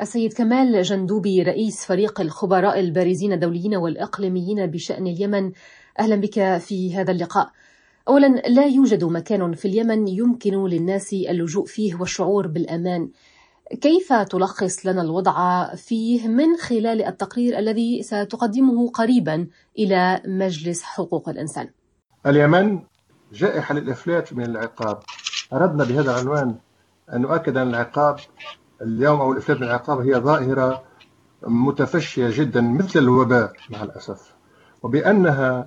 السيد كمال جندوبي رئيس فريق الخبراء البارزين الدوليين والإقليميين بشأن اليمن أهلا بك في هذا اللقاء. أولا لا يوجد مكان في اليمن يمكن للناس اللجوء فيه والشعور بالأمان. كيف تلخص لنا الوضع فيه من خلال التقرير الذي ستقدمه قريبا إلى مجلس حقوق الإنسان؟ اليمن جائحة للإفلات من العقاب. أردنا بهذا العنوان أن نؤكد أن العقاب اليوم أو الإفلات من العقاب هي ظاهرة متفشية جدا مثل الوباء مع الأسف. وبأنها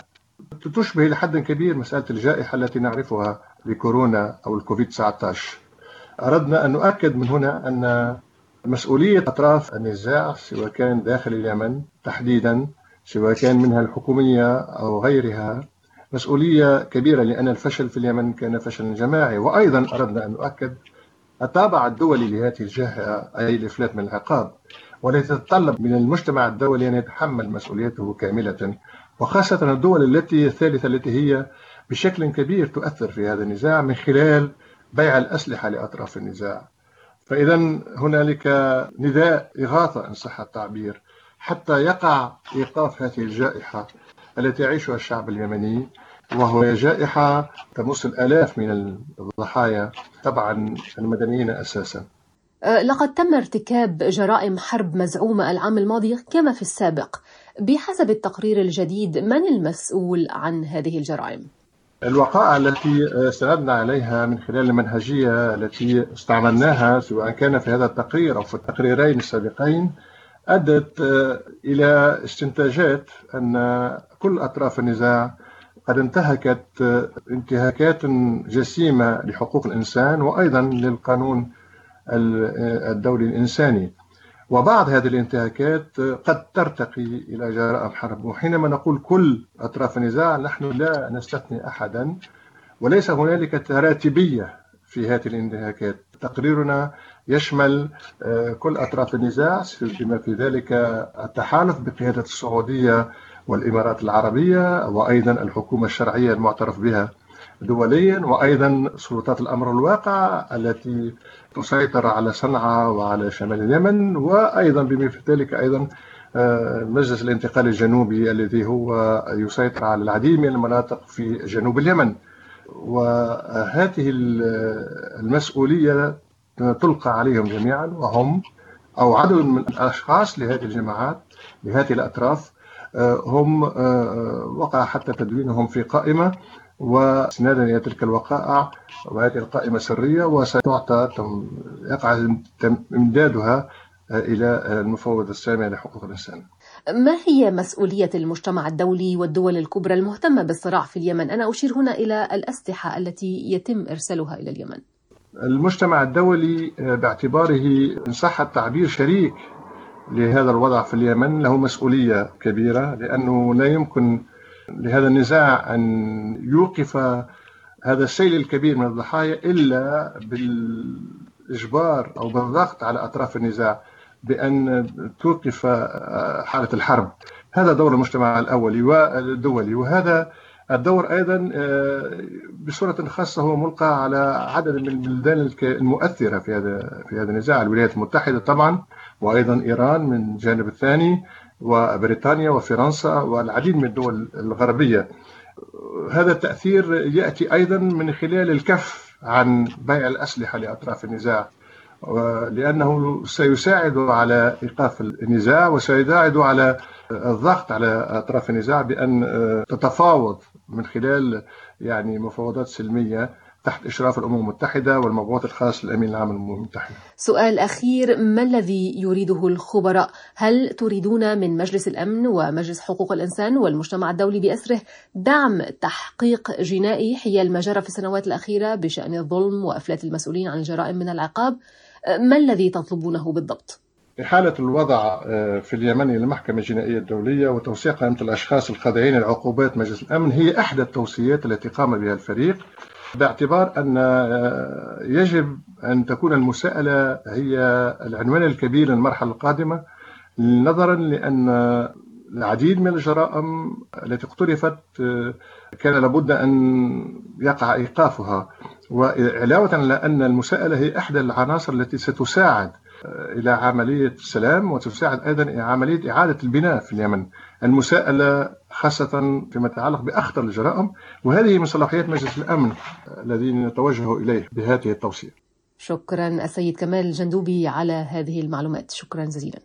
تشبه لحد كبير مسألة الجائحة التي نعرفها لكورونا أو الكوفيد 19 أردنا أن نؤكد من هنا أن مسؤولية أطراف النزاع سواء كان داخل اليمن تحديدا سواء كان منها الحكومية أو غيرها مسؤولية كبيرة لأن الفشل في اليمن كان فشلا جماعي. وأيضا أردنا أن نؤكد الطابع الدولي لهذه الجهة أي الإفلات من العقاب والتي تتطلب من المجتمع الدولي أن يتحمل مسؤوليته كاملة وخاصة الدول التي الثالثة التي هي بشكل كبير تؤثر في هذا النزاع من خلال بيع الأسلحة لأطراف النزاع. فإذا هنالك نداء إغاثة إن صح التعبير حتى يقع إيقاف هذه الجائحة التي يعيشها الشعب اليمني. وهو جائحة تمس الآلاف من الضحايا طبعا المدنيين أساسا أه، لقد تم ارتكاب جرائم حرب مزعومة العام الماضي كما في السابق بحسب التقرير الجديد من المسؤول عن هذه الجرائم؟ الوقائع التي استندنا عليها من خلال المنهجية التي استعملناها سواء كان في هذا التقرير أو في التقريرين السابقين أدت إلى استنتاجات أن كل أطراف النزاع قد انتهكت انتهاكات جسيمة لحقوق الإنسان وأيضا للقانون الدولي الإنساني. وبعض هذه الانتهاكات قد ترتقي إلى جرائم حرب وحينما نقول كل أطراف النزاع نحن لا نستثني أحدا وليس هنالك تراتبية في هذه الانتهاكات. تقريرنا يشمل آه، كل أطراف النزاع بما في ذلك التحالف بقيادة السعودية والإمارات العربية وأيضا الحكومة الشرعية المعترف بها دوليا وأيضا سلطات الأمر الواقع التي تسيطر على صنعاء وعلى شمال اليمن وأيضا بما في ذلك أيضا آه، مجلس الانتقال الجنوبي الذي هو يسيطر على العديد من المناطق في جنوب اليمن. وهذه المسؤولية تلقى عليهم جميعا وهم أو عدد من الأشخاص لهذه الجماعات لهذه الأطراف هم آه، وقع حتى تدوينهم في قائمة واستنادا إلى تلك الوقائع وهذه القائمة سرية وستعطى يقع إمدادها إلى المفوض السامي لحقوق الإنسان. ما هي مسؤولية المجتمع الدولي والدول الكبرى المهتمة بالصراع في اليمن؟ أنا أشير هنا إلى الأسلحة التي يتم إرسالها إلى اليمن. المجتمع الدولي باعتباره إن صح التعبير شريك لهذا الوضع في اليمن له مسؤولية كبيرة لأنه لا يمكن لهذا النزاع أن يوقف هذا السيل الكبير من الضحايا إلا بالإجبار أو بالضغط على أطراف النزاع بأن توقف حالة الحرب. هذا دور المجتمع الأولي والدولي وهذا الدور أيضا بصورة خاصة هو ملقى على عدد من البلدان المؤثرة في هذا في هذا النزاع. الولايات المتحدة طبعا وأيضا إيران من الجانب الثاني وبريطانيا وفرنسا والعديد من الدول الغربية. هذا التأثير يأتي أيضا من خلال الكف عن بيع الأسلحة لأطراف النزاع. لأنه سيساعد على إيقاف النزاع وسيساعد على الضغط على أطراف النزاع بأن تتفاوض من خلال يعني مفاوضات سلمية تحت إشراف الأمم المتحدة والمبعوث الخاص للأمين العام للأمم المتحدة سؤال أخير ما الذي يريده الخبراء؟ هل تريدون من مجلس الأمن ومجلس حقوق الإنسان والمجتمع الدولي بأسره دعم تحقيق جنائي حيال ما جرى في السنوات الأخيرة بشأن الظلم وأفلات المسؤولين عن الجرائم من العقاب؟ ما الذي تطلبونه بالضبط؟ إحالة الوضع آه، في اليمن إلى المحكمة الجنائية الدولية وتوسيع قائمة الأشخاص الخاضعين لعقوبات مجلس الأمن هي إحدى التوصيات التي قام بها الفريق باعتبار أن آه، يجب أن تكون المساءلة هي العنوان الكبير للمرحلة القادمة نظرا لأن العديد من الجرائم التي اقترفت آه، كان لابد أن يقع إيقافها. وعلاوة على أن المساءلة هي إحدى العناصر التي ستساعد إلى عملية السلام وتساعد أيضا عملية إعادة البناء في اليمن. المساءلة خاصة فيما يتعلق بأخطر الجرائم وهذه من صلاحيات مجلس الأمن الذي نتوجه إليه بهذه التوصية. شكرا السيد كمال جندوبي على هذه المعلومات. شكرا جزيلا.